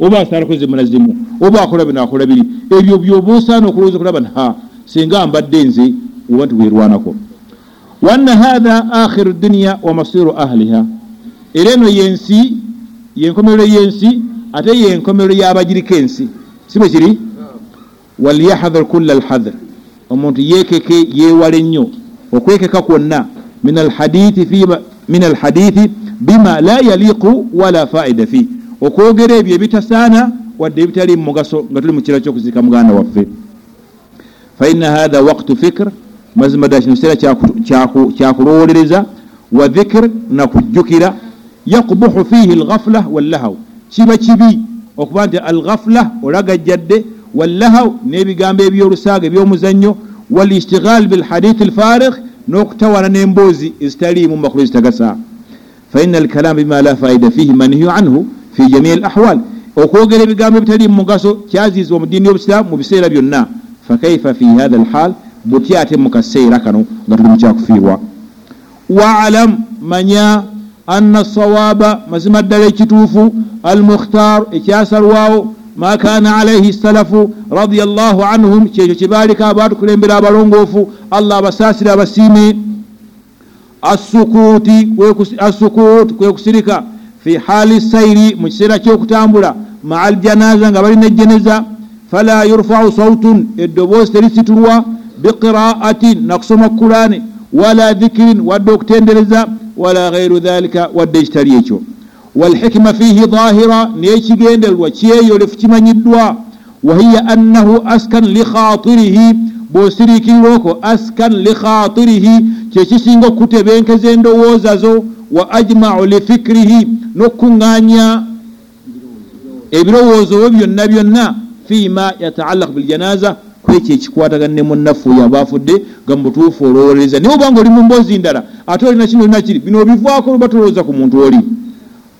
oba asaalakoze munazimu oba akola bino akola biri ebyo byoba osaana okulowooza okulaba nti ha singa mbadde nze oba nti weerwanako wanna hatha akhiru duniya wa masiru ahliha era eno yensi yenkomerero yensi ate yenkomerero y'abagiriko ensi si bwe kiri? Walyahdhar kulla alhadhr omuntu yekeke yeewale nnyo okwekeka kwonna min alhadithi bima la yaliqu wala faida fi okwogera ebyo ebitasaana wadde ebitali mugaso nga tuli mu kiro kyokuzika muganda waffe. Faina hatha waktu fikr mazima ddala kino kiseera kyakulowolereza wa dhikr nakujjukira yakbuhu fihi alghafla wallahaw. Kiba kibi okuba nti alghafla olagajjadde wallahaw n'ebigambo ebyolusaaga ebyomuzannyo walistighal bilhadithi alfarigh n'okutawana n'emboozi ezitaliimu mumakulu ezitagasa. Faina alkalamu bima la faida fihi manhiyu anhu fi jamii alahwal okwogera ebigambo ebitali mugaso kyaziizibwa mu ddiini y'obusiraamu mu biseera byonna. Fakaifa fi hatha alhal butya ate mu kaseera kano nga tuli mukyakufiirwa waalam manya anna sawaba mazima ddala ekituufu almukhtar ekyasalwawo ma kana alaihi salafu radiallahu anhum kyekyo kyebaaliko abaatukulembera abalongoofu allah abasaasire abasiime. Assukuuti assukut kwe kusirika fi hali sairi mu kiseera kyokutambula maa aljanaza nga balina ejjeneza fala yurfau sautun eddoboozi terisitulwa biqiraatin nakusoma kurani wala dhikirin wadde okutendereza wala gairu dhalika wadde ekitali ekyo. Walhikima fihi dhahira nekigendererwa kyeyolefu kimanyiddwa wahiya annahu askan likhatirihi bwosiriikirirwoko askan likhatirihi kyekisinga okutebenkeza endowooza zo wa ajmau lifikirihi n'okuŋŋaanya ebirowoozo byo byonna byonna fima yataallaq biljanaza kwekyo ekikwatagana ne munaffe oyo aba afudde nga mubutuufu olowolereza naye obanga oli mu mboozi ndala ate olina kino olina kiri bino obivaako oba tolowooza ku muntu oli.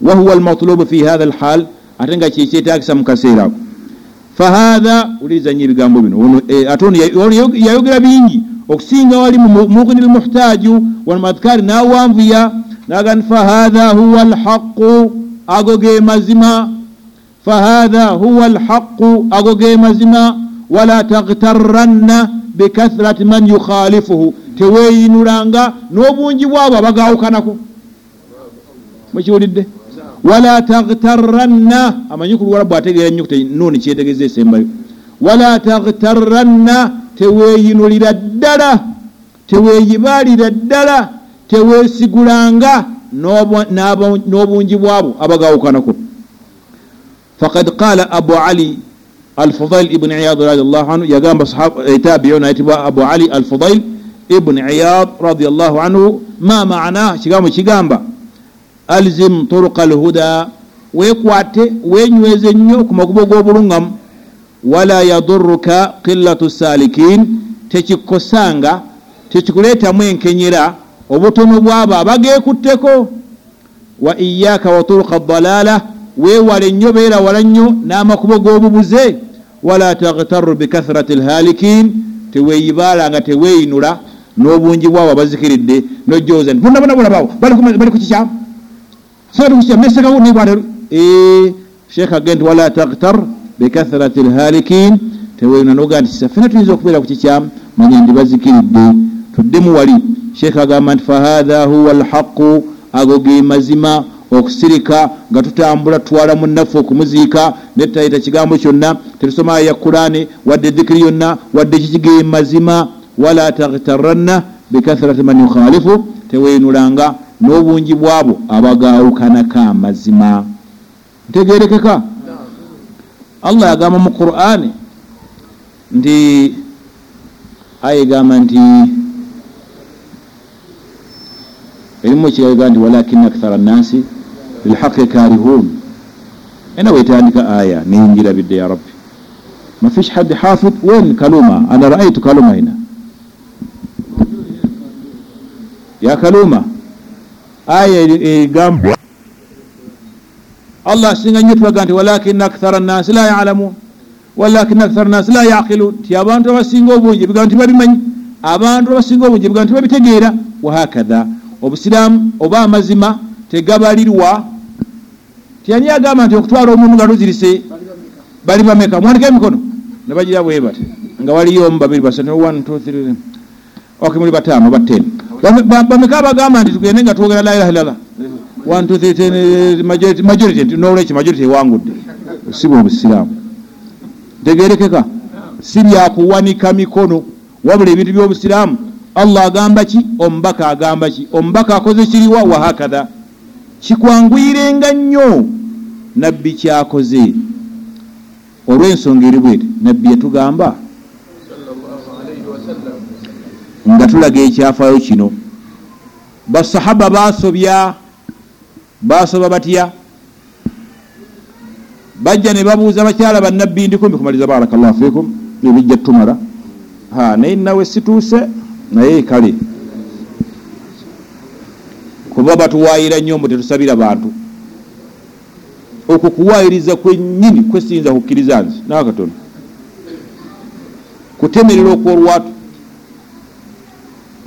Wahuwa almatlubu fi hatha alhal ate nga kyekyetagisa mu kaseera ako. Fahatha uliriza nnyo ebigambo bino. Ate ono yayogera bingi. Okusinga wali mughni lmuhtaaju walmadhkari nawanvuya naga nti fahatha huwa alhaqu ago ge mazima. Fahatha huwa alhaqu ago ge mazima. Wala taghtaranna bikathrati man yukhalifuhu. Teweeyinulanga n'obungi bwabo abagawukanako mukiwulidde wala taghtaranna amanyi ku luwalabu ategeera nyukuta nuuni kyetegeeza esembayo. Wala taghtaranna teweeyinulira ddala. Teweeyibaalira ddala teweesigulanga n'obungi bwabo abagawukanako. Fakad qala abu ali alfudail ibuni iyad radiallahu anhu yagamba eh, tabiun ayitibwa abu ali alfudail ibuni iyad radiallahu anhu ma mana kigambo kigamba alzim turuka alhuda wekwate wenyweze nnyo ku makubo g'obulungamu. Wala yaduruka qillatu salikin tekikosanga tekikuleetamu enkenyera obutono bwabo abageekutteko. Wa iyaka wa turuka dalala weewale nnyo beera wala nnyo n'amakubo g'obubuze. Wala taghtaru bikathrati lhalikin teweeyibaala nga teweeyinula n'obungi bwabo abazikiridde nojooza nti bonabonabonabaawo bali ku kikyamu mesekawo nibwalero sheekh agee nti wala taghtar bikathrati lhalikin teweeyinula noga nti safena tuyinza okubeera ku kikyamu manya ndi bazikiridde tuddemu wali sheekh agamba nti fahatha huwa alhaqu ago ge mazima okusirika nga tutambula tutwala munaffe okumuziika netayita kigambo kyonna tetusoma aya kurani wadde dhikiri yonna wadde kikige mazima. Wala taghtaranna bikathrati man yukhalifu teweyinulanga n'obungi bwabo abagawukanako amazima ntegerekeka allah yagamba mu qurani nti aya egamba nti erimu ekiraga nti walakina akthara nnasi lilhaqi karihun. Ena wetandika aya niyingira bidde ya rabbi. Mafish hadi hafid wen kaluma ana raaitu kaluma hina ya kaluma. Aya egambwa allah asinga nnyo tulaga nti walakina akthara nnasi la yalamun. Walakina akthara nnasi la yaqilun. Ti abantu abasinga obungi ebigambo tibabimanyi abantu abasinga obungi ebigambo tibabitegeera wahakadha obusiraamu oba amazima tegabalirwa tiyani agamba nti okutwala omuntu nga luzirise bali bameka mwandika emikono nebagira bwe bati nga waliyo omu babiri basatu one two three ok muli bataano batteni bameka abagamba nti tugende nga twogera la ilaha illallah. Ten majority nolwekyo majority ewangudde sibwa obusiraamu tegerekeka si byakuwanika mikono wabula ebintu byobusiraamu allah agamba ki? Omubaka agamba ki? Omubaka akoze kiriwa wahakatha kikwangwirenga nnyo. Nabbi kyakoze. Olw'ensonga eri bwete nabbi yatugamba nga tulaga ekyafaayo kino. Basahaba basobya basoba batya? Bajja ne babuuza bakyala bannabbi ndikumi kumaliza barakallahu fikum ebijja tumala naye nawe situuse naye kale kuba batuwayira nnyo mbu tetusabira bantu okwo kuwayiriza kwennyini kwesiyinza kukkiriza nzi nawe katono kutemerera okwolwatu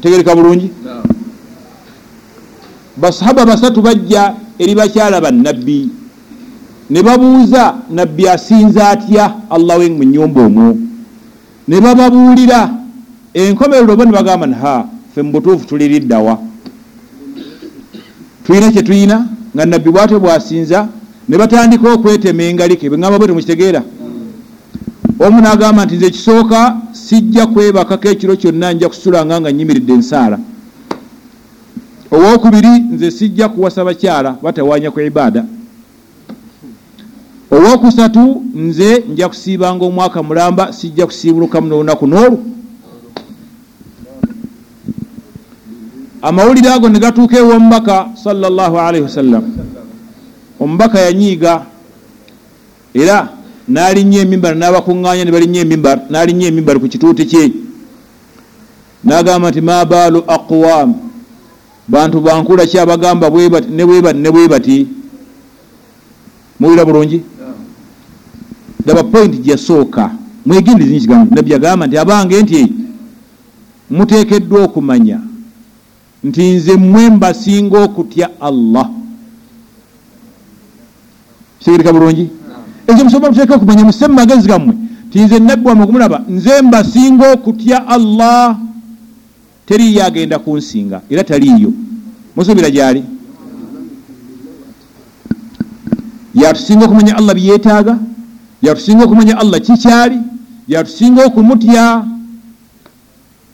tegereka bulungi? Basahaba basatu bajja eri bakyala bannabbi ne babuuza nabbi asinza atya? Allah we mu nyumba omwo. Ne bababuulira enkomerero bo ne bagamba ha fe mubutuufu tuliriddawa tulina kyetulina nga nabbi bwatyo bwasinza ne batandika okwetema engalike bweŋamba bwe temukitegeera omu nagamba nti nze ekisooka sijja kwebakako ekiro kyonna nja kusulanga nga nyimiridde ensaala. Owokubiri nze sijja kuwasa bakyala batawanya ku ibaada. Owokusatu nze nja kusiibanga omwaka mulamba sijja kusiibulukamu n'olunaku n'olwo amawulire ago ne gatuuka ew'omubaka salllahu alaihi wasallam omubaka yanyiiga era n'alinnya emimbara n'abakuŋŋaanya ne balinnya emimbara n'alinnya emimbara ku kituute kye. N'agamba nti ma baalu aqwam bantu bankula ki abagamba ne bwebati ne bwebati muwulira bulungi? Laba point gyeyasooka mwegendezi nyo kigambo nabbi agamba nti abange nti muteekeddwa okumanya nti nze mmwe mbasinga okutya allah. Kitegereka bulungi? Ekyo musobola muteeke okumanya muse mumagezi gammwe. Ti nze nabbi wammwe okumulaba nze mbasinga okutya allah. Teriyo agenda kunsinga era taliiyo. Musuubira gyali? Yatusinga okumanya allah byetaaga? Yatusinga okumanya allah kikyali? Yatusinga okumutya?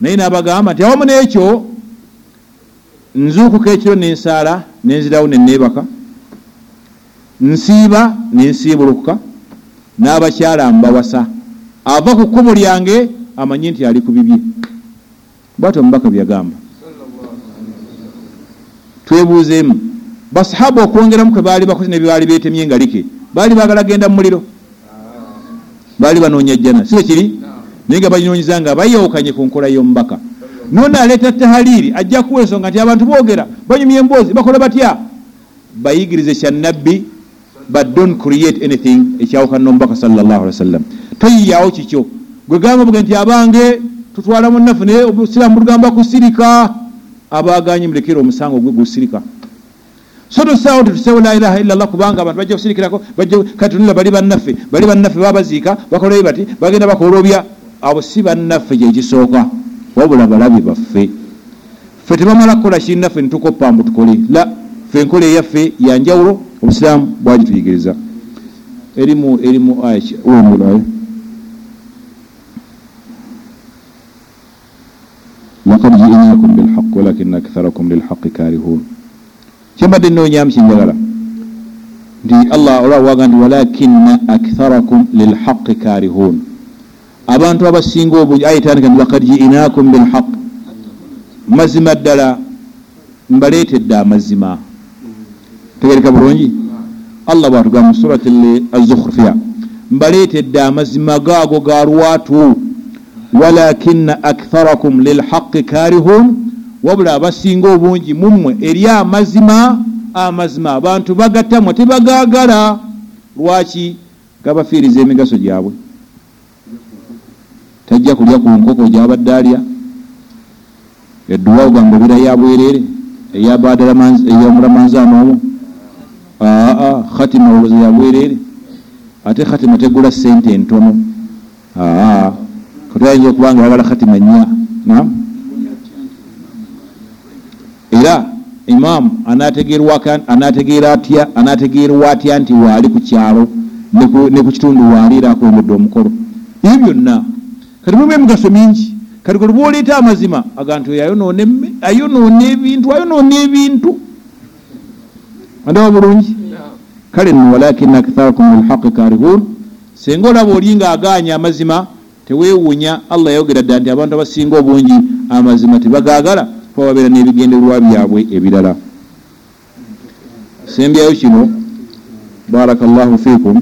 Naye nabagamba nti awamu n'ekyo nzuukuka ekiro nensaala nenzirawo neneebaka nsiiba nensiibulukuka n'abakyala mbawasa. Ava ku kkubo lyange amanye nti ali ku bibye. Bwati omubaka byagamba twebuuzeemu. Basahaba okwongeramu kwe baali bakoze ne byebaali beetemye engalike baali baagala genda mu muliro. Baali banoonya jjana. Si kiri? Naye nga banyonyiza nga bayawukanye ku nkola y'omubaka nona aleeta tahaliiri ajja kuwa ensonga nti abantu boogera banyumya emboozi bakola batya? Bayigirize kyannabbi but don't create anything ekyawukana n'omubaka sallallahu alaihi wasallam toyiyaawo kikyo. Gwe gamba buge nti abange tutwala munnaffe naye obusiraamu bulugamba kusirika. Abaganye mulekere omusango gwe gusirika. So tosaawo tetusewo la ilaha illallah kubanga abantu bajja kusirikirako kati tunula bali bannaffe bali bannaffe babaziika bakolayo bati bagenda bakolobya abo si bannaffe kyekisooka wabula balabe baffe. Ffe tebamala kukola kinnaffe netukoppa mbu tukole. La ffe enkola eyaffe yanjawulo obusiraamu bwagituyigiriza erimu erimu wemulayo lakad jiinakum bilhaq walakina aktharakum lilhaqi karihun. Kyembadde noonyamu kyenjagala nti allah olwawaga nti walakina aktharakum lilhaqi karihun abantu abasinga obungi ayetandika nti lakad jiinakum bilhaq. Mazima ddala mbaleetedde amazima tegereka bulungi? Allah bwatugamba mu surat azukhrufiya mbaleetedde amazima gaago ga lwatu. Walakina aktharakum lilhaqi karihun wabula abasinga obungi mummwe eri amazima amazima. Abantu bagatamwa tebagagala lwaki? Gabafiiriza emigaso gyabwe tajja kulya ku nkoko gyabadde alya. Edduwa ogamba obira ya bwerere eyamulamanzaano omwo aa khatima oloza yabwerere ate khatima tegula sente entono. Aa kati ayinza okuba nga ayagala khatima nnya. Nam era imaamu anategeera atya anategeerwa atya nti waali ku kyalo ne ku kitundu waali era akulembedde omukolo. Ebyo byonna kati mulimu emigaso mingi. Kati kwe lubwoleeta amazima agantu oyo ayonoona ebintu ayonoona ebintu. Andaba bulungi? Kale nno walakina aktharakum lhaqi karihun. Senga olaba oli nga aganya amazima teweewuunya allah yayogera dda nti abantu abasinga obungi amazima tebagagala kuba babeera n'ebigendererwa byabwe ebirala. Sembyayo kino baraka llahu fikum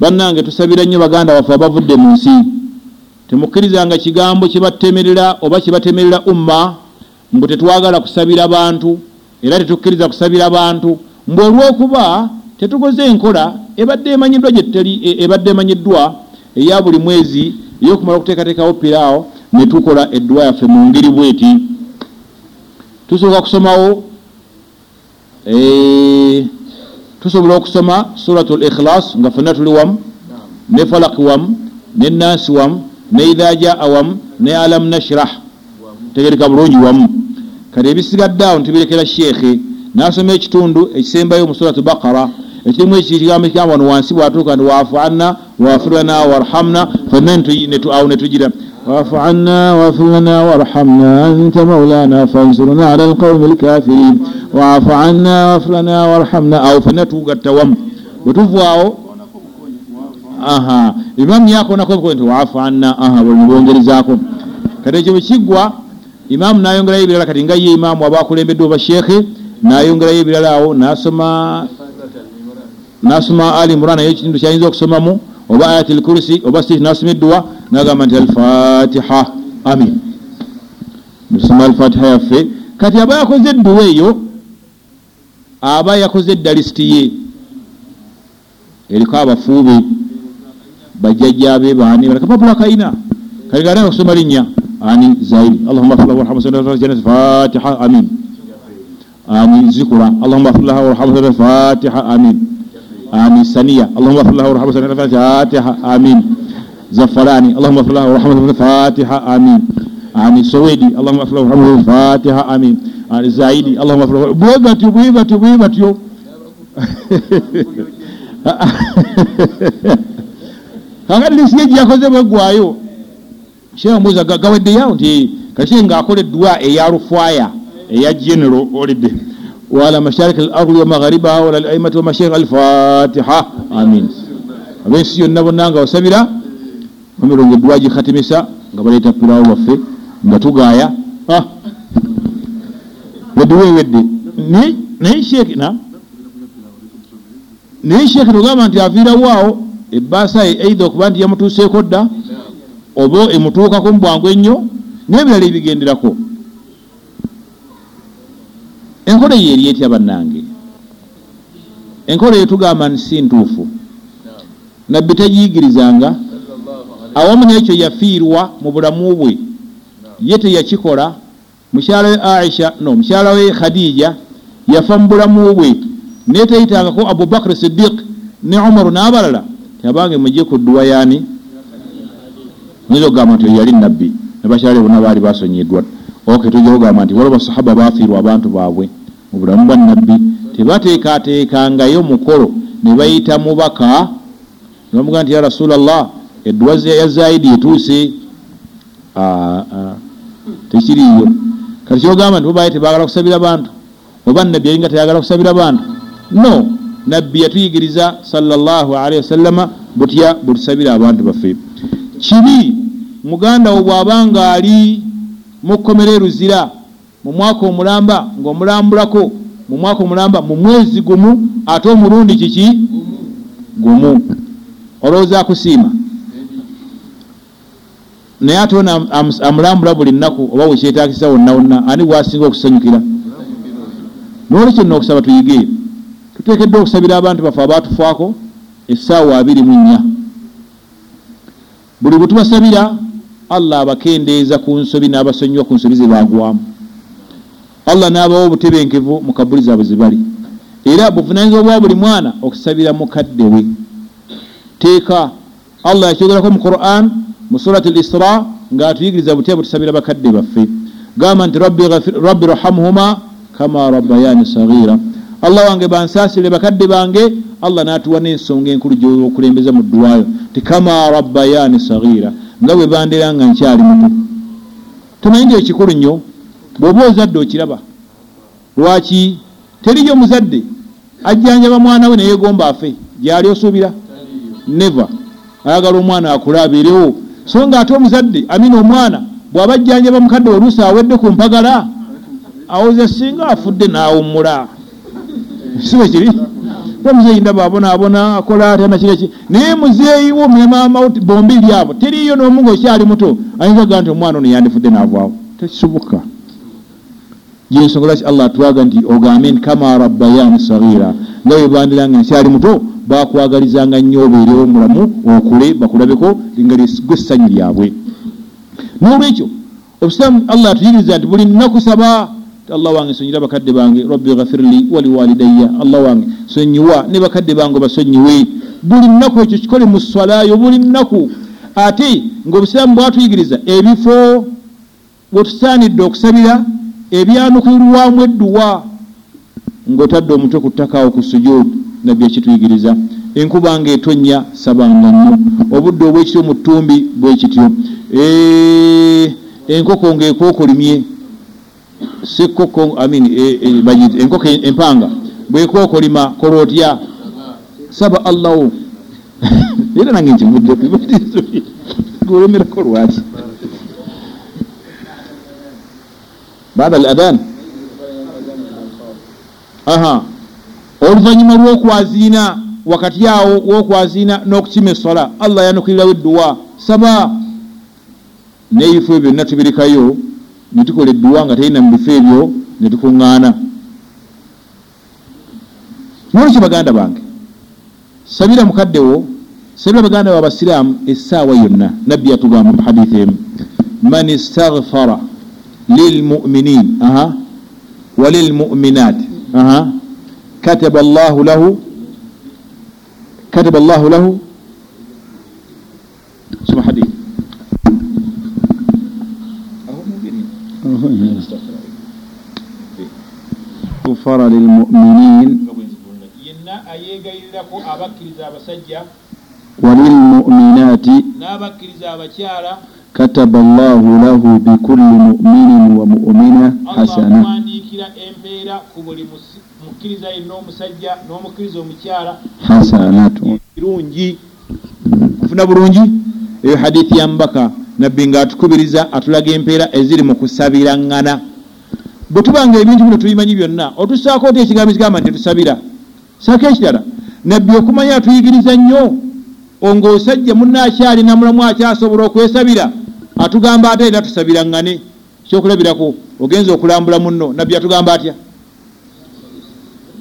bannange tusabira nnyo baganda baffe abavudde mu nsi temukkirizanga kigambo kibatemerera oba kibatemerera umma mbu tetwagala kusabira bantu era tetukkiriza kusabira bantu mbwe olwokuba tetukoze enkola ebadde emanyiddwa gyeteri ebadde emanyiddwa eya buli mwezi eyokumala okuteekateekawo piraawo netukola eddwa yaffe mu ngeri bweti. Tusooka kusomawo tusobola okusoma surat l ikhlas nga fenna tuli wamu ne falaki wamu ne nansi wamu ne idha jaa wamu ne alam nashrah tegereka bulungi wamu kati ebisigadde awo ntibirekera sheekhe nasoma ekitundu ekisembayo mu surat bakara ekirimu ekigambo ekigamba wano wansi bwatuuka nti waafu anna waafir lana warhamna fenna awo netugira واعف عنا واغفر لنا وارحمنا أنت مولانا فانصرنا على القوم الكافرين واعف عنا واغفر لنا وارحمنا أو فنتوغا التوم وتفواو aha. Imamu yakonako nti waafu anna. Aha bwebongerezaako kati ekyo bwekigwa imamu nayongerayo ebirala kati nga ye imamu aba akulembedde oba sheekhe nayongerayo ebirala awo nasoma nasoma ali imran naye ekitundu kyayinza okusomamu oba ayat lkursi oba siti nasoma edduwa nagamba nti alfatiha. Amin. Tusoma alfatiha yaffe. Kati aba yakoze edduwa eyo aba yakoze eddalisiti ye. Eriko abafuube bajjajjabe baani balakapapula kalina kaligana kasoma linnya ani zairi allahuma firlahu warhamu sanjanat fatiha amin. Ani zikura allahuma firlaha warhamu sanat fatiha amin. Ani saniya. Allahuma firlaha warhamu sanat fatiha amin. Zafarani allahuma firlaha warhamu sanat fatiha amin. Ani sowedi allahuma firlahu warhamu sanat fatiha amin. Ani zaidi. Allahuma firlahu bwe batyo bwe batyo bwe batyo egi yakoze bwegwayo shemubuuza gaweddeyo nti kati ngaakola eddwa eya rufwaya eya general olidde wala mashariki al ardi wa magharibaha wala alaimati wa mashayikh alfatiha. Amin. Abensi yonna bonna nga basabira emirongo eddwa gikhatimisa nga baleeta pirawo baffe nga tugaaya. Weddewa ewedde naye sheekh na? Naye sheekh togamba nti aviirawaawo ebbaasa ye eidha okuba nti yamutuuseeko dda oba emutuukako mu bwangu ennyo n'ebirala ebigenderako. Enkola eyo eri etya bannange? Enkola eyo tugamba nti si ntuufu. Nabbi tagiyigirizanga awamu nekyo yafiirwa mu bulamu bwe. Ye teyakikola. Mukyala we aisha no mukyala we khadija yafa mu bulamu bwe. Naye teyitangako abubakar sidiq ne umaru n'abalala tabange mujje ku dduwa yaani? Nyinza okugamba nti yali nabbi nebakyala bonna baali basonyiddwa ok tujja kugamba nti waliwo basahaba bafiirwa abantu baabwe mu bulamu bwa nabbi tebateekateekangayo mukolo ne bayita mubaka. Nebamugaa nti ya rasulllah edduwa ya zaidi etuuse tekiriyo kati kyogamba nti bobaye tebagala kusabira bantu? Oba nabbi yalinga tayagala kusabira bantu? No nabbi yatuyigiriza salllahalihi wasallama butya bwetusabira abantu baffe. Kibi muganda wo bw'abanga ali mu kkomera eruzira mu mwaka omulamba ng'omulambulako mu mwaka omulamba mu mwezi gumu ate omulundi kiki? Gumu. Olowooza akusiima? Naye ate ona amulambula buli nnaku oba wekyetagisa wonna wonna ani bwasinga okusanyukira? Nolwekyo nna okusaba tuyige tuteekeddwa okusabira abantu baffe abatufaako essaawa abiri mu nnya. Buli bwe tubasabira allah abakendeeza ku nsobi n'abasonyiwa ku nsobi ze bagwamu allah n'abawa obutebenkevu mu kabuli zaabwe zebali era buvunanyizibwa bwa buli mwana okusabira mukadde we. Teeka allah yakyogerako mu quran mu surat l isra ngaatuyigiriza butya butusabira bakadde baffe. Gamba nti rabbi rahamuhuma kama rabbayani sagira allah wange bansaasire bakadde bange allah n'atuwa n'ensonga enkulu gyokulembeza mu ddwayo ti kama rabbayani sagira nga bwe bandera nga nkyali muto. Tomanyi nti ekikulu nnyo? Bw'oba ozadde okiraba lwaki teriyo muzadde? Ajjanjaba mwana we neyegomba afe gyali osuubira? Neva ayagala omwana akule abeerewo. So nga ate omuzadde amina omwana bw'aba ajjanjaba mukadde oluusi awedde ku mpagala awoze singa afudde n'awummula sibe kiri? Omuzeeyi ndaba abonaabona akola atya nakireki naye muzeeyi wo memaama bombiri abo. Teriyo n'omu ngaokyali muto ayinza ga nti omwana ono yandifudde n'avaawo. Tekisoboka gyensonga lwaki allah atwaga nti ogambe nti kama rabbayani sagira nga webandira nga nkyali muto bakwagalizanga nnyo obeerewo mulamu okule bakulabeko nga gwe ssanyu lyabwe. N'olwekyo obusiraamu allah atuyigiriza nti buli nnaku saba allah wange sonyira bakadde bange rabbi gafirli waliwalidayya allah wange sonyiwa ne bakadde bange basonyiwe buli nnaku ekyo kikole mu swalayo buli nnaku. Ate ngaobusiraamu bwatuyigiriza ebifo wetusaanidde okusabira ebyanukulirwamu edduwa ngaotadde omutwe ku ttakawo ku sujuudu nabbi ekituyigiriza enkuba nga etonnya sabanga nnyo. Obudde obwekityo mu ttumbi bwekityo enkoko ngaekookolimye sikoko amin enkoko empanga. Bwekookolima kola otya saba allahu. Era nange nkivuddeku olemerako lwaki? Baada al adhan. Aha. Oluvanyuma lwokwaziina wakati awo wokwaziina n'okukima esola allah yanukirirawo edduwa. Saba. N'ebifo ebyo byonna tubirikayo netukola edduwa nga terina mu bifo ebyo netukuŋŋaana nolwekyo baganda bange sabira mukaddewo sabira baganda ba abasiraamu essaawa yonna nabbi yatugamba mu hadithi emu man istaghfara lilmuminin walilmuminat kataba llahu lahu kataba llahu lahu soma hadithi waghfara lilmuminin yenna ayeegayirirako abakkiriza abasajja walilmuminaati n'abakkiriza abakyala. Kataba allahu lahu bikulli muminin wa mumina hasana. awandiikira empeera ku buli mukkiriza yenna omusajja n'omukkiriza omukyala. Hasanatu. Birungi. Nfuna bulungi? Eyo hadithi ya mubaka nabbi ng'atukubiriza atulaga empeera eziri mu kusabirangana bwe tubanga ebintu bino tubimanyi byonna otussaako oti ekigambo ekigamba nti tetusabira saako ekirala nabbi okumanya atuyigiriza nnyo. Ngaosajja munna akyalina mulamu akyasobola okwesabira atugamba ate era tusabiraŋŋane kyokulabirako ogenza okulambula munno nabbi atugamba atya?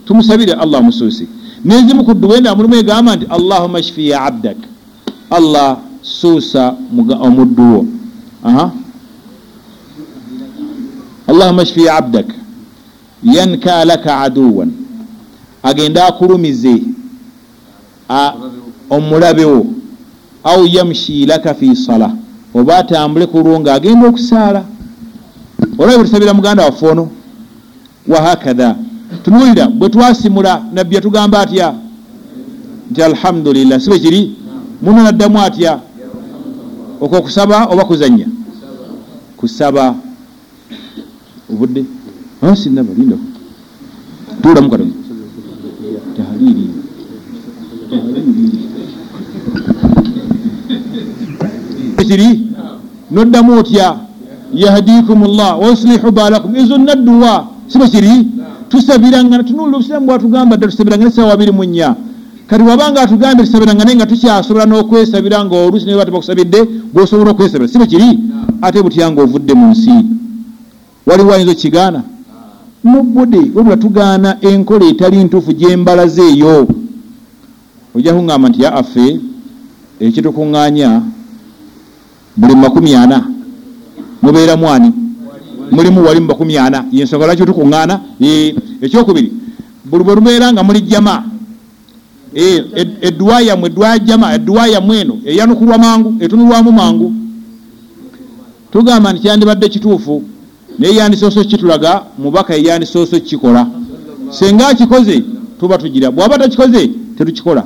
Tumusabire allah musuusi nezimu ku duwenda mulimu egamba nti allahuma shfi ya abdak. Allah suusa omuddu wo. Allahuma shfi abdak yanka laka aduwan agende akulumize a- omulabe wo au yamshi laka fi sala oba atambule ku lwo ng'agenda okusaala olaba bwetusabira muganda waffe ono wahakadha tunuulira bwe twasimula nabbi yatugamba atya nti alhamdulillah sibe kiri muno naddamu atya okwo kusaba oba kuzanya kusaba obudde sinaba lindako tuulamu katono. Tahaliri kiri noddamu otya? Yahdikum llah wayuslihu balakum ezo nadduwa sibe kiri tusabirangana tunulira obusiramu bwatugamba dda tusabirangane sawa abiri mu nnya. Kati wabanga atugambye tusabirangane nga tukyasobola n'okwesabira nga oluusi naye bati bakusabidde bwosobola okwesabira sibe kiri? Ate butya nga ovudde mu nsi waliwo ayinza okigaana? Mubude wabula tugaana enkola etali ntuufu gyembalaze eyo ojja kuŋŋamba nti ya affe ekitukuŋŋaanya buli makumi ana. Mubeera mwani mulimu wali mu makumi ana. Yensonga lwaki tukuŋŋaana ekyokubiri buli bwe lubeera nga muli jama ed- edduwa yammwe edduwa jama edduwa yammwe eno eyanukulwa mangu etunulwamu mangu. Tugamba nti kyandibadde kituufu naye yandisoose kitulaga mubaka eyandisoose kikola senga akikoze tuba tugira. Bwaba takikoze tetukikola.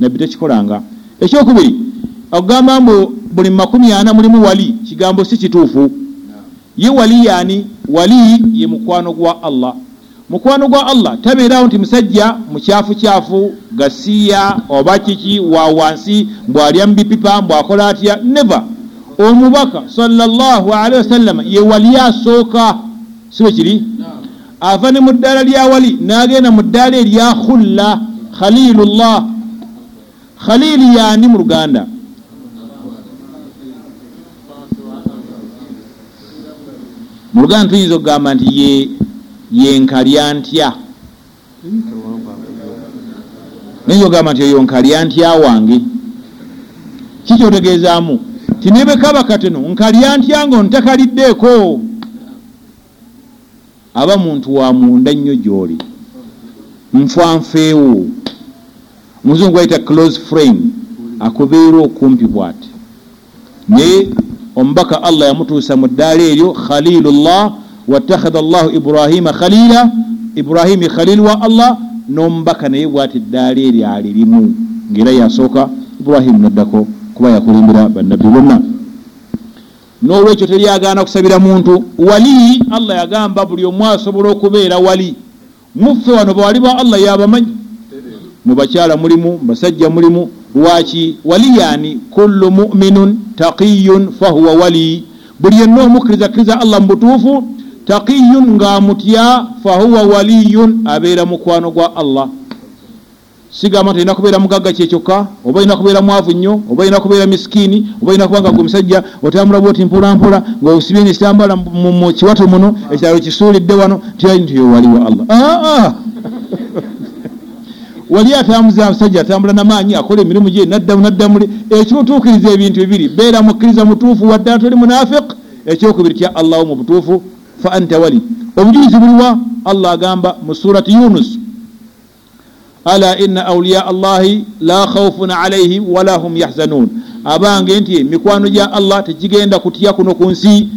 Nabbi tekikolanga. Ekyokubiri okugamba mbu buli makumi ana mulimu wali kigambo si kituufu. Ye wali yaani? Wali ye mukwano gwa allah. Mukwano gwa allah tabeerawo nti musajja mukyafu kyafu gasiya oba kiki wa wansi mbwalya mubipipa mbwakola atya? Neva omubaka sallallahu alaihi wasallama ye wali asooka sibe kiri? Ava ne mu ddaala lya wali n'agenda mu ddaala erya khulla khalilullah. Khalili yaani mu luganda. Mu luganda tuyinza okugamba nti ye yenkalya ntya? Nayinza okugamba nti eyo nkalya ntya wange? Kikyotegeezaamu tinebekaba kateno nkalya ntya nga ontakaliddeeko? Aba muntu wa munda nnyo gy'oli. Nfanfeewo muzungu ayita close friend akubeera okumpi bwati. Naye omubaka allah yamutuusa mu ddaala eryo khalilullah watakhadha llahu ibrahima khalila ibrahimi khalil wa allah n'omubaka naye bwati eddaala eryo alirimu. Ngaera yasooka ibrahimu naddako kuba yakulembera bannabbi bonna. N'olwekyo teryagaana kusabira muntu wali allah yagamba buli omu asobola okubeera wali. Muffe wano bawali ba allah yabamanyi mu bakyala mulimu basajja mulimu lwaki wali yaani? Kullu muminun taqiyun fahuwa wali. Buli yenna omukkirizakkiriza allah mu butuufu taqiyun ng'amutya fahuwa waliyun abeera mukwano gwa allah sigamba nti olina kubeera mugagga kyekyokka oba olina kubeera mwavu nnyo oba olina kubeera misikini oba olina kuba nga gwe musajja otambula bwoti mpolampola ngaosibye nekitambala mu kiwato muno ekyalo kisuulidde wano tyali nti yowaliwa allah. Aa wali atambuza abasajja atambula namaanyi akola emirimu gye naddamu naddamule ekimutuukiriza ebintu bibiri beera mukkiriza mutuufu wadde toli munafiq ekyokubiri tya allahu mu butuufu fa anta wali. Obujulizi buliwa allah agamba mu surati yunus ala inna auliya allahi la khaufun alaihim wala hum yahzanun abange nti mikwano gya allah tegigenda kutya kuno ku nsi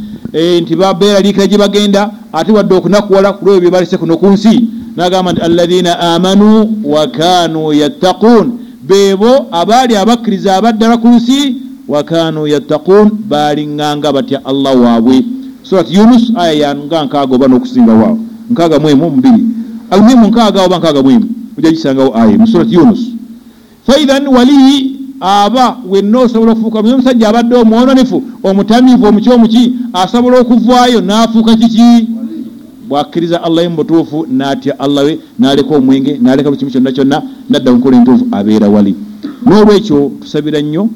nti babeeraliikira gye bagenda ate wadde okunakuwala ku lwebyo byebalese kuno ku nsi nagamba nti alladhina amanu wa kanu yattaqun beebo abaali abakkiriza abaddala ku nsi wa kanu yattaqun baalinganga batya allah waabwe surat yunus aya yanga nkaaga oba n'okusinga waawo nkaaga mwemu mubiri almuhimu nkaaga oba nkaaga mwemu ojja gisangawo aya mu surat yunus. Faidhan waliyi aba wenna osobola okufuuka muye omusajja abadde omwononefu omutamiivu omuki omuki asobola okuvaayo n'afuuka kiki? Bwakkiriza allah mu butuufu n'atya allah we n'aleka omwenge n'aleka buli kimu kyonna kyonna nadda mukola entuufu abeera wali. N'olwekyo tusabira nnyo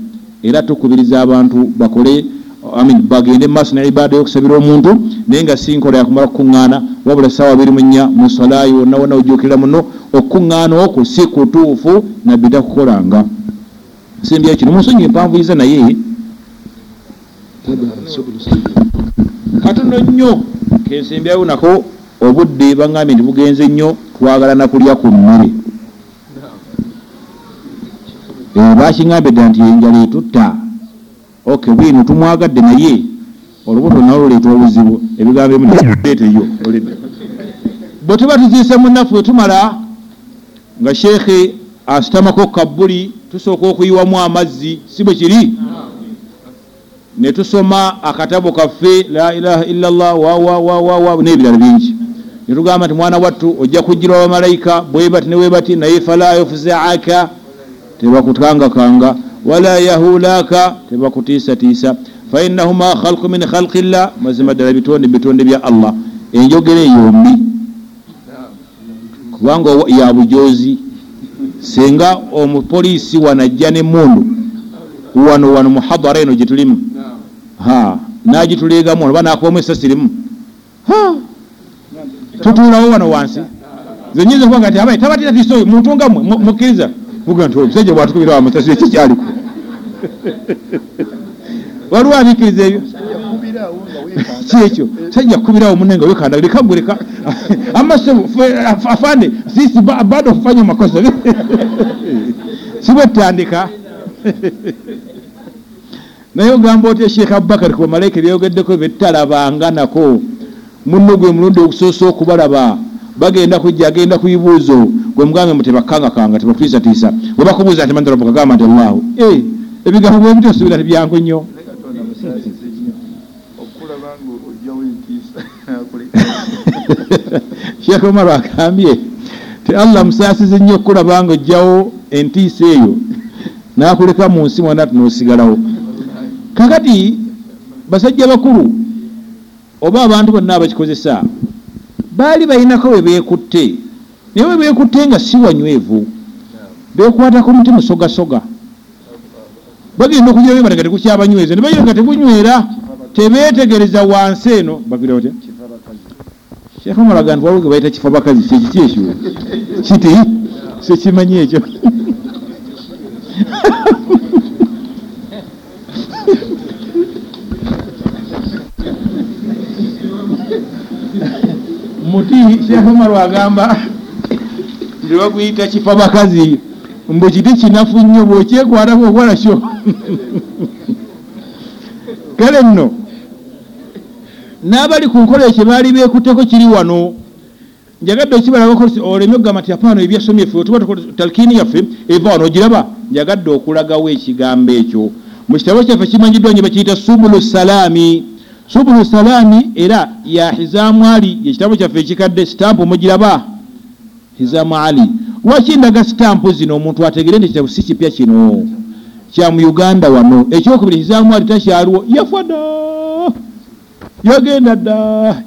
era tukubiriza abantu bakole amin bagende maaso ne ibaada y'okusabira omuntu naye nga si nkola yakumala kukuŋŋaana wabula saawa abiri mu nnya mu salaayo wonna wonna ojjukirira muno okukuŋŋaana okwo si kutuufu nabbi takukolanga nsembyayo kino munsonyi empanvuyiza naye. Katono nnyo kensembyayo nako obudde baŋŋambye nti bugenze nnyo twagala nakulya ku mmere. Bakiŋŋambye dda nti enjala etutta. Ok bwino tumwagadde naye. Olubuto nalo luleeta obuzibu ebigambo emuleeteyo bwe tuba tuziise munaffe tumala nga sheekhe asitamako kabbuli tusooka okuyiwamu amazzi si bwe kiri? Ne tusoma akatabo kaffe la ilaha illa llah wawawawawa n'ebirala bingi. Netugamba nti mwana wattu ojja kujjirwa bamalayika bwebati ne webati naye fala yufuzaaka tebakutangakanga. Wala yahulaka tebakutiisatiisa. Fainahuma khalqu min khalqi llah mazima ddala bitonde bitonde bya allah. Enjogera eyombi kubanga ya bujozi senga omupoliisi wanajja nemundu wano wano muhadara eno gyetulimu nagituleegamu oba nakubamu esasirimu tutuulawo wano wansi. Zenyinza kubanga nti abaye tabatira tisoyo muntu nga mukkiriza. Muga nti omusajja bwatukubira wamusasire kikyaliko waliwo abikiriza ebyo weekanda kyekyo sajja kubirawo munne nga wekanda lekaguleka amasebu afande sisi ba- bado kufanya makosa. Sibwetandika naye ogamba otya sheekh abubakar ku bamalaika byogeddeko betalabanga nako. Munno gwe mulundi okusoosa okubalaba. Bagenda kujja agenda ku bibuuzo gwe mugambe mu tebakangakanga tebakutiisatiisa bwe bakubuuza nti mandarabuka gamba nti allahu. Eh, ebigambo bwe bityo subira tibyangu nnyo ne katonda musaasize nnyo okulaba nga ojjawo entiisa sheekh omar agambye ti allah musaasizi nnyo okulaba nga ojjawo entiisa eyo n'akuleka mu nsi mwona nosigalawo kakati basajja bakulu oba abantu bonna abakikozesa baali balinako we beekutte naye we beekutte nga si wanywevu bekwatako muti musogasoga. Bagenda bati nga tekukyabanyweza ne bayira nga tegunywera tebeetegereza wansi eno bagire batya sheekh omar agamba nti waliwo ge bayita kifa bakazi kyekiki ekyo? Kiti? Sekimanyi ekyo? Muti sheekh omar agamba nti baguyita kifa bakazi mbu kiti kinafu nnyo bwokyekwatako okola kale nno n'abali ku nkola ekyo baali beekutteko kiri wano. Njagadde okibalabako oleme okugamba nti apaano ebyasomye ffe otuba tukola talkiini yaffe eva wano ogiraba njagadde okulagawo ekigambo ekyo. Mu kitabo kyaffe kimanyiddwa nyo bakiyita subulu salaami. Subulu salaami era ya hizaamu ali yekitabo kyaffe ekikadde sitampu mugiraba. Hizaamu ali. Wakindaga sitampu zino? Omuntu ategere nti ekitabo si kipya kino. Kya mu uganda wano. Ekyokubiri hizaamu ali takyaliwo. Yafa dda yagenda dda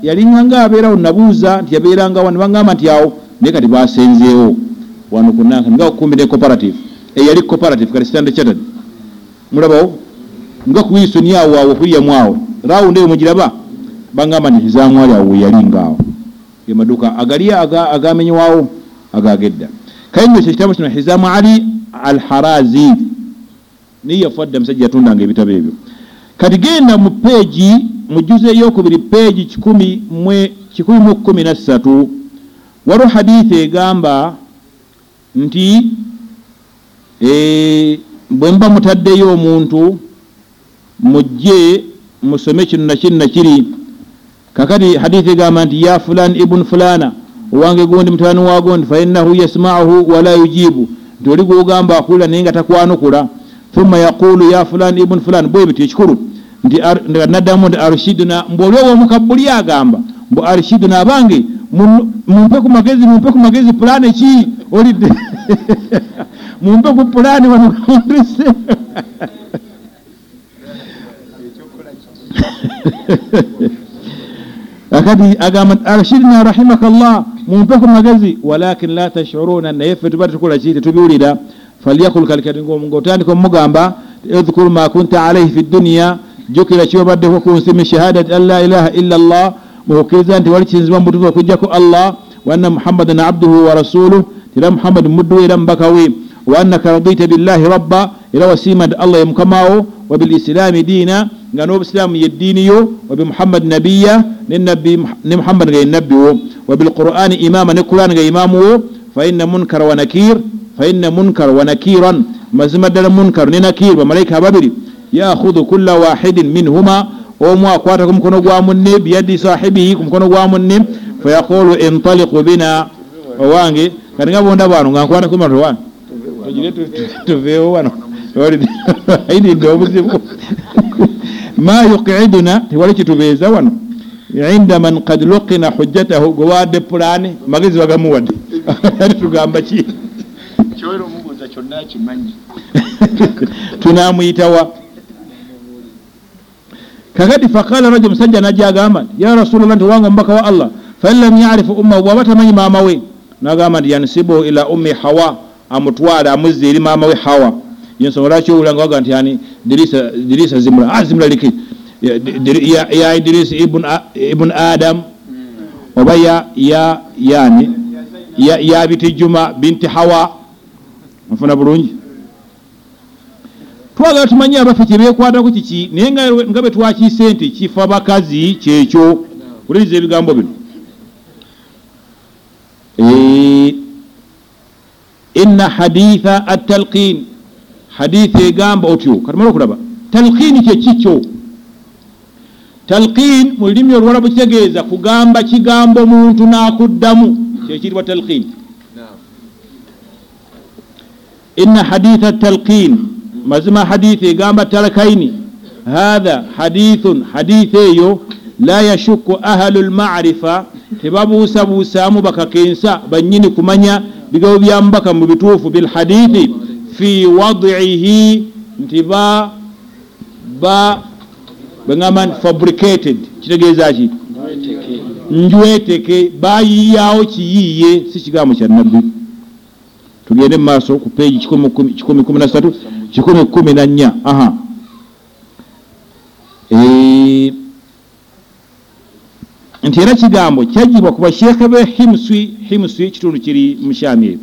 yalinga nga abeerawo nabuuza nti yabeeranga wano bagamba nti awo naye kati basenzeewo wano kunanka nga kukumbira cooperative eyali cooperative kati standard chartered. Mulabawo nga ku wilsoni awo awo kulyamu awo rawundi eyo mugiraba bagamba nti hizamwali awo weyalinga awo ge maduuka agali aga- agamenywawo agagedda kale nyo kyekitabo kino hizamu ali al harazi niye yafa dda musajja yatundanga ebitabo ebyo. Kati genda mu peegi mujuze eyokubiri peegi kikumi mu kumi na ssatu waliwo hadithi egamba nti eh, bwe mba mutaddeyo omuntu mujje musome kino na kino na kiri. Kakati hadithi egamba nti ya fulan ibunu fulana owange gundi mutabani waago nti fainahu yasmauhu wala yujibu. Nti oli gwogamba akulira naye nga takwanukula. Thumma yaqulu ya fulan ibunu fulan bwe bityo ekikulu nga naddamu nti arshiduna mbu oli owomukabuli agamba mbu arshiduna abange mumpe ku magezi mumpe ku magezi pulaani ki? Olidde mumpe ku pulaani wano kundise akati agamba nti arshidna rahimaka llah mumpe ku magezi walakin la tashuruna. Naye ffe tuba tukola ki? Tetubiwulira. Falyakul kalikati ngaotandika omugamba idhkuru ma kunta alaihi fi dduniya jukira kyobaddeko ku nsi min shahadati an la ilaha illa llah mukukkiriza nti wali kiyinzibwa mubutufu okujjako allah wa anna muhammadan abduhu wa rasuluh era muhammadi muddu we era mubaka we wa annaka radita billahi rabba era wasiima nti allah ye mukamawo wa bilislaami diina nga n'obusiraamu ye ddiini yo wa bimuhammad nabiya ne nabbi ne muhammad nga ye nabbi wo wa bilqur'ani imama ne qur'ani nga imaamu wo fa inna munkara wa nakir fa inna munkara wa nakiran mazima ddala munkar ne nakir bamalayika ababiri yakhudhu kulla wahidin minhuma omu akwata ku mukono gwa munne biyaddi sahibihi ku mukono gwa munne fayaqulu intaliqu bina. Owange kati nga bonda bwano nga nkwata kumato wano. Tugire tu- tu- tuveewo wano. Ayididde obuzibu. Ma yuqiduna tewali kitubeeza wano. Inda man kad luqina hujjatahu gwe wadde pulaani magezi bagamuwadde. Ati tugamba ki? Kyoera omubuuza kyonna akimanyi. Tunamuyitawa kakati faqala rajul musajja najja agamba nti, ya rasulllah nti wanga omubaka wa allah fain lam yarifu ummahu bwaba tamanyi maama we? Nagamba nti yansibu ila ummi hawa amutwala amuzza eri maama we hawa. Yensonga lwaki owulanga waga nti yani dirisa zimula ah zimula liki ya, idris A- ibn adam oba ya ya yani ya, ya biti juma binti hawa? Nfuna bulungi twagala tumanye abaffe kyebekwatako kiki naye nga bwe twakiise nti kifa bakazi kyekyo. Uliriza ebigambo bino. Eh, inna haditha atalqin haditha egamba otyo katumala okulaba talqini kyekikyo talqin mu lulimi olwalabu kitegeeza kugamba kigambo muntu n'akuddamu kyekiriwa talqin. Inna haditha talqin mazima haditha egamba talkaini hatha hadithun haditha eyo la yashukku ahlu lmarifa tebabuusabuusaamu bakakensa bannyini kumanya bigabo bya mubaka mu bituufu bilhadithi fi wadihi nti ba ba nti fabricated. Kitegeeza ki? Njweteke bayiyawo kiyiiye si kigambo kya nabbi tugende mu maaso ku na satu kikumi kumi na nnya. Aha. Eh, nti era kigambo kyajibwa ku basheekhe be himswi himswi kitundu kiri mushami eyo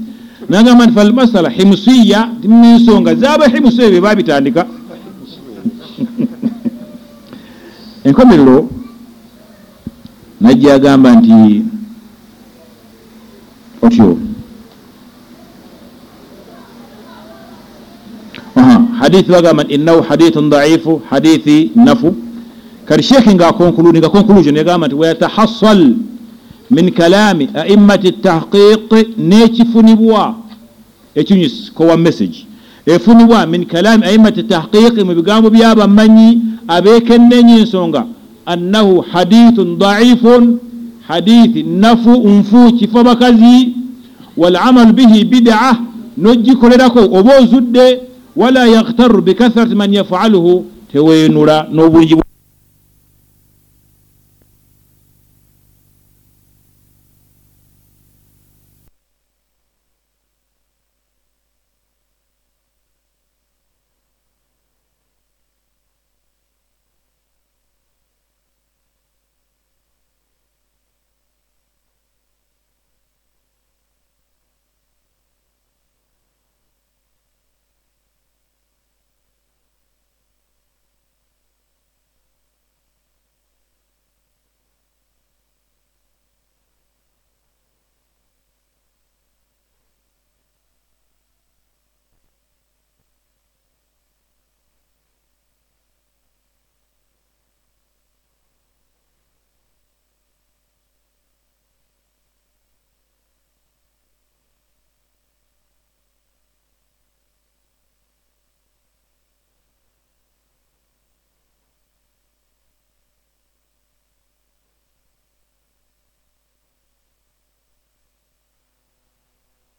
nagamba nti falmasala himswiya n'ensonga zaaba himswi ebyo babitandika. Enkomerero najja agamba nti otyo Aha, hadithi bagamba nti innahu hadithun daifu hadithi nafu. Kati shekhe nga conclude nga conclusion yagamba nti wayatahassal min kalami aimmati tahqiq nekifunibwa ekinyusi kowa message. Efunibwa min kalami aimmati tahqiq mu bigambo byabamanyi abekennenya ensonga annahu hadithun daifun hadithi nafu nfu kifa bakazi walamalu bihi bidaa nogikolerako oba ozudde wala yaghtaru bikathrati man yafaluhu teweenula n'obungi